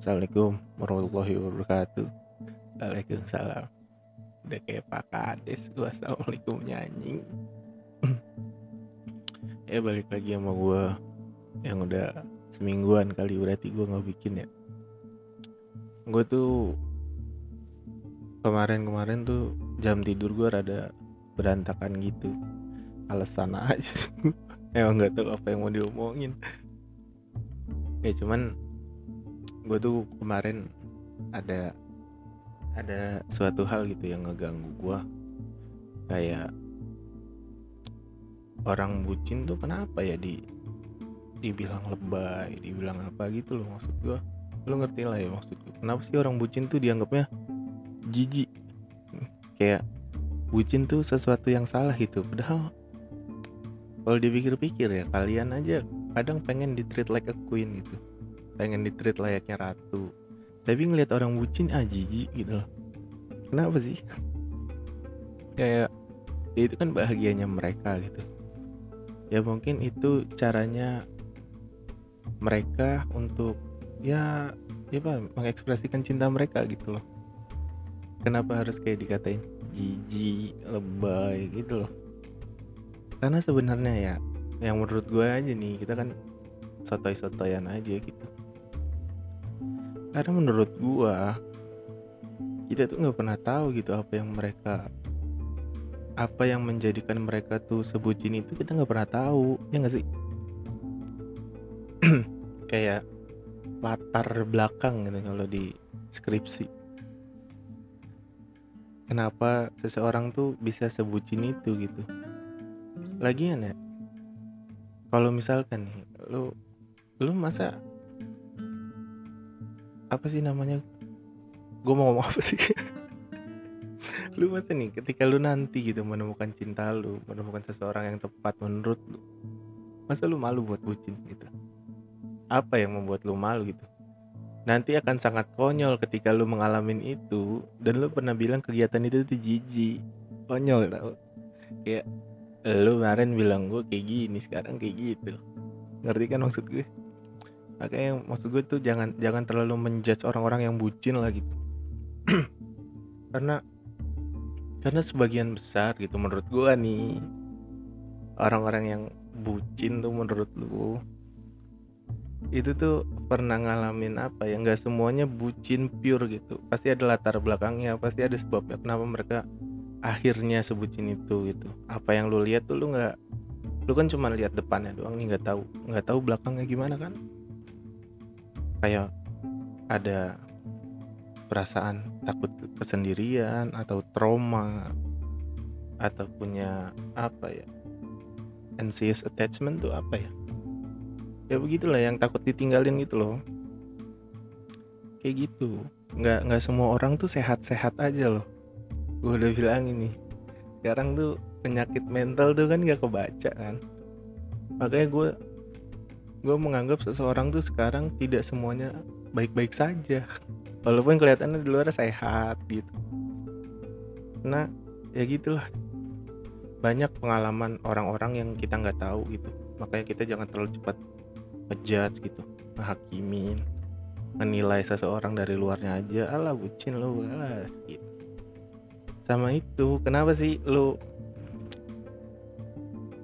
Assalamualaikum warahmatullahi wabarakatuh. Waalaikumsalam. Udah kayak Pak Kades. Gue Assalamualaikum nyanyi Ya balik lagi sama gue Yang udah semingguan kali. Berarti gue gak bikin ya? Gue tuh Kemarin-kemarin tuh jam tidur gue rada berantakan gitu. Alasan aja. Emang gak tahu apa yang mau diomongin. Ya cuman gue tuh kemarin ada ada suatu hal gitu yang ngeganggu gue kayak orang bucin tuh kenapa ya di dibilang lebay dibilang apa gitu loh maksud gue lo ngerti lah ya maksud gue kenapa sih orang bucin tuh dianggapnya jijik? Kayak bucin tuh sesuatu yang salah gitu. Padahal kalau dipikir-pikir ya kalian aja kadang pengen di treat like a queen gitu pengen di treat layaknya ratu. Tapi ngelihat orang bucin ah jijik gitu loh. Kenapa sih? Kayak ya itu kan bahagianya mereka gitu. Ya mungkin itu caranya mereka untuk ya ya apa mengekspresikan cinta mereka gitu loh. Kenapa harus kayak dikatain jijik lebay gitu loh? Karena sebenarnya ya yang menurut gue aja nih kita kan sotoy-sotoyan aja gitu karena menurut gua kita tuh nggak pernah tahu gitu apa yang mereka apa yang menjadikan mereka tuh sebutin itu kita nggak pernah tahu ya nggak sih? Kayak latar belakang gitu kalau di skripsi. Kenapa seseorang tuh bisa sebutin itu gitu? Lagian ya kalau misalkan nih lu lu masa apa sih namanya? Gue mau ngomong apa sih? Lu masa nih ketika lu nanti gitu menemukan cinta lu menemukan seseorang yang tepat menurut lu masa lu malu buat bucin gitu? Apa yang membuat lu malu gitu? Nanti akan sangat konyol ketika lu mengalami itu dan lu pernah bilang kegiatan itu tuh jijik. Konyol tau? Kayak lu kemarin bilang gue kayak gini sekarang kayak gitu. Ngerti kan maksud gue makanya maksud gue tuh jangan jangan terlalu menjudge orang-orang yang bucin lah gitu. Karena karena sebagian besar gitu menurut gue nih orang-orang yang bucin tuh menurut lu itu tuh pernah ngalamin apa ya? Nggak semuanya bucin pure gitu. Pasti ada latar belakangnya pasti ada sebabnya kenapa mereka akhirnya sebutin itu gitu. Apa yang lu lihat tuh lu nggak lu kan cuma lihat depannya doang nih nggak tahu nggak tahu belakangnya gimana kan kayak ada perasaan takut kesendirian atau trauma atau punya apa ya anxious attachment tuh apa ya? Ya begitulah yang takut ditinggalin gitu loh. Kayak gitu. Nggak nggak semua orang tuh sehat-sehat aja loh. Gue udah bilang ini. Sekarang tuh penyakit mental tuh kan gak kebaca kan. Makanya gue gue menganggap seseorang tuh sekarang tidak semuanya baik-baik saja. Walaupun kelihatannya di luar sehat gitu. Nah ya gitulah. Banyak pengalaman orang-orang yang kita nggak tahu gitu. Makanya kita jangan terlalu cepat ngejudge gitu. Menghakimin menilai seseorang dari luarnya aja. Alah bucin lo alah gitu. Sama itu kenapa sih lo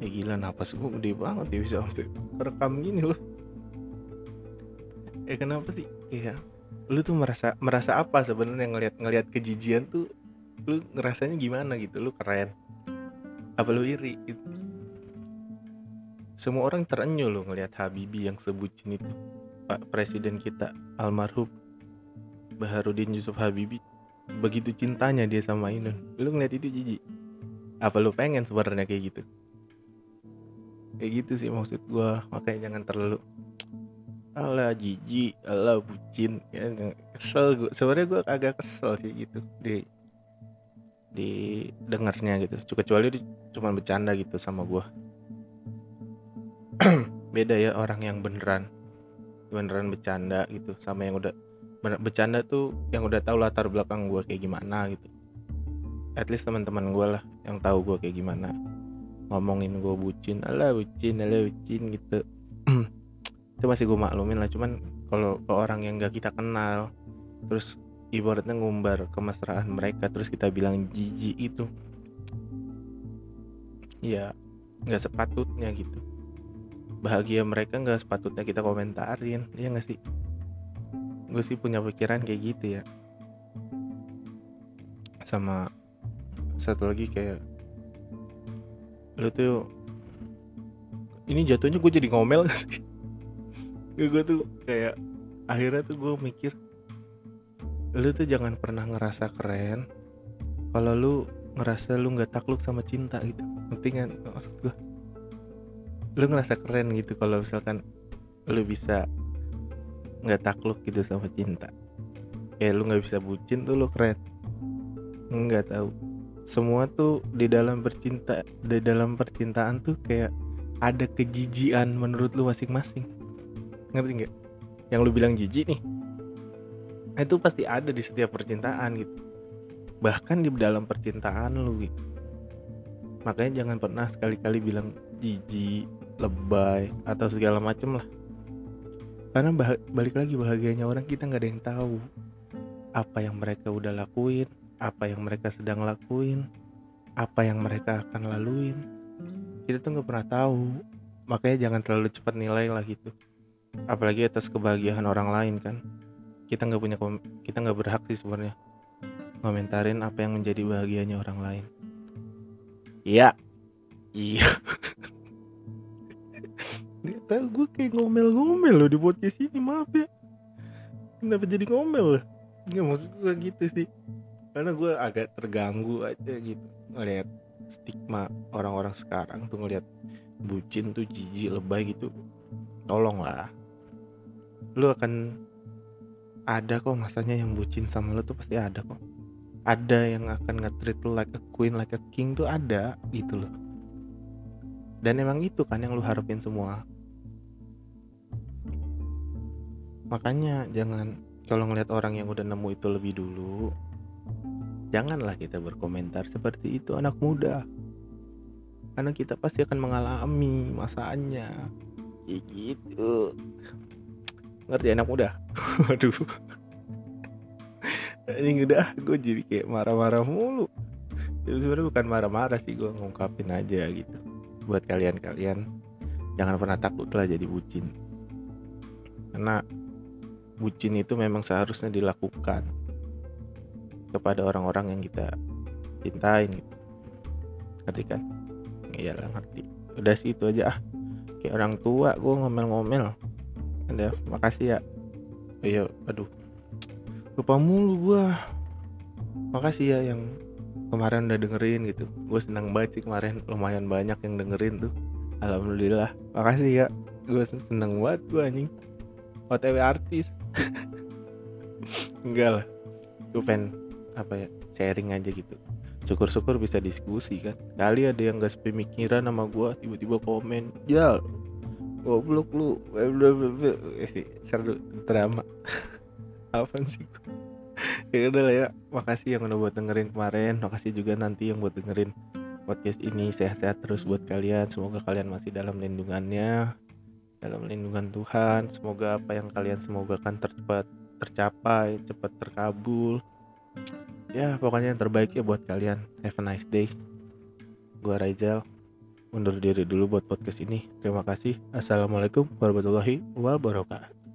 ya gila napas gue gede banget ya bisa sampai rekam gini loh. Eh kenapa sih? Iya. Lu tuh merasa merasa apa sebenarnya ngelihat ngelihat kejijian tuh? Lu ngerasanya gimana gitu? Lu keren. Apa lu iri gitu? Semua orang terenyuh lo ngelihat Habibie yang sebutin itu. Pak Presiden kita almarhum Baharudin Yusuf Habibie begitu cintanya dia sama Inun lu ngeliat itu jijik apa lu pengen sebenarnya kayak gitu kayak gitu sih maksud gue makanya jangan terlalu ala jijik ala bucin ya kesel gue sebenarnya gue agak kesel sih gitu di di dengarnya gitu. Kecuali cuma bercanda gitu sama gue beda ya orang yang beneran beneran bercanda gitu sama yang udah bercanda tuh yang udah tahu latar belakang gue kayak gimana gitu. At least teman-teman gue lah yang tahu gue kayak gimana ngomongin gue bucin ala bucin ala bucin gitu. Itu masih gue maklumin lah cuman kalau ke orang yang gak kita kenal terus ibaratnya ngumbar kemesraan mereka terus kita bilang jijik itu ya nggak sepatutnya gitu. Bahagia mereka nggak sepatutnya kita komentarin ya nggak sih? Gue sih punya pikiran kayak gitu ya. Sama satu lagi kayak lu tuh ini jatuhnya gue jadi ngomel gak sih? Gue tuh kayak akhirnya tuh gue mikir lu tuh jangan pernah ngerasa keren kalau lu ngerasa lu nggak takluk sama cinta gitu. Ngerti kan maksud gue lu ngerasa keren gitu kalau misalkan lu bisa nggak takluk gitu sama cinta. Kayak lu nggak bisa bucin tuh lu keren. Nggak tahu semua tuh di dalam bercinta di dalam percintaan tuh kayak ada kejijian menurut lu masing-masing. Ngerti nggak? Yang lu bilang jijik nih itu pasti ada di setiap percintaan gitu. Bahkan di dalam percintaan lu gitu. Makanya jangan pernah sekali-kali bilang jijik lebay atau segala macem lah. Karena balik lagi bahagianya orang kita nggak ada yang tahu apa yang mereka udah lakuin apa yang mereka sedang lakuin apa yang mereka akan laluin. Kita tuh nggak pernah tahu. Makanya jangan terlalu cepat nilai lah gitu. Apalagi atas kebahagiaan orang lain kan. Kita nggak punya kita nggak berhak sih sebenarnya komentarin apa yang menjadi bahagianya orang lain. Iya. Iya. Nggak tahu gue kayak ngomel-ngomel loh di podcast ini maaf ya. Kenapa jadi ngomel? Loh nggak maksud gue gitu sih karena gue agak terganggu aja gitu ngeliat stigma orang-orang sekarang tuh ngeliat bucin tuh jijik lebay gitu. Tolonglah. Lu akan ada kok masanya yang bucin sama lo tuh pasti ada kok. Ada yang akan nge-treat lo like a queen like a king tuh ada gitu loh. Dan emang itu kan yang lu harapin semua. Makanya jangan kalau ngeliat orang yang udah nemu itu lebih dulu janganlah kita berkomentar seperti itu anak muda. Karena kita pasti akan mengalami masanya. Kayak gitu. Ngerti anak muda? Waduh. Ini udah gue jadi kayak marah-marah mulu. Itu sebenarnya bukan marah-marah sih gue ngungkapin aja gitu. Buat kalian-kalian jangan pernah takut lah jadi bucin. Karena bucin itu memang seharusnya dilakukan kepada orang-orang yang kita cintain gitu. Ngerti kan? Iyalah ngerti. Udah sih itu aja ah. Kayak orang tua gue ngomel-ngomel. Ada makasih ya. Iya aduh. Lupa mulu gua. Makasih ya yang kemarin udah dengerin gitu. Gue senang banget sih kemarin lumayan banyak yang dengerin tuh. Alhamdulillah. Makasih ya. Gue seneng banget gue anjing. Otw artis. Enggak lah. Gue pengen apa ya sharing aja gitu. Syukur-syukur bisa diskusi kan. Kali ada yang gak sepemikiran sama gue tiba-tiba komen ya goblok lu. Eh, seru drama. Apa sih? Ya udah lah ya makasih yang udah buat dengerin kemarin. Makasih juga nanti yang buat dengerin podcast ini. Sehat-sehat terus buat kalian. Semoga kalian masih dalam lindungannya dalam lindungan Tuhan. Semoga apa yang kalian semoga kan tercepat tercapai cepat terkabul ya pokoknya yang terbaik ya buat kalian have a nice day gua Raijal undur diri dulu buat podcast ini. Terima kasih. Assalamualaikum warahmatullahi wabarakatuh.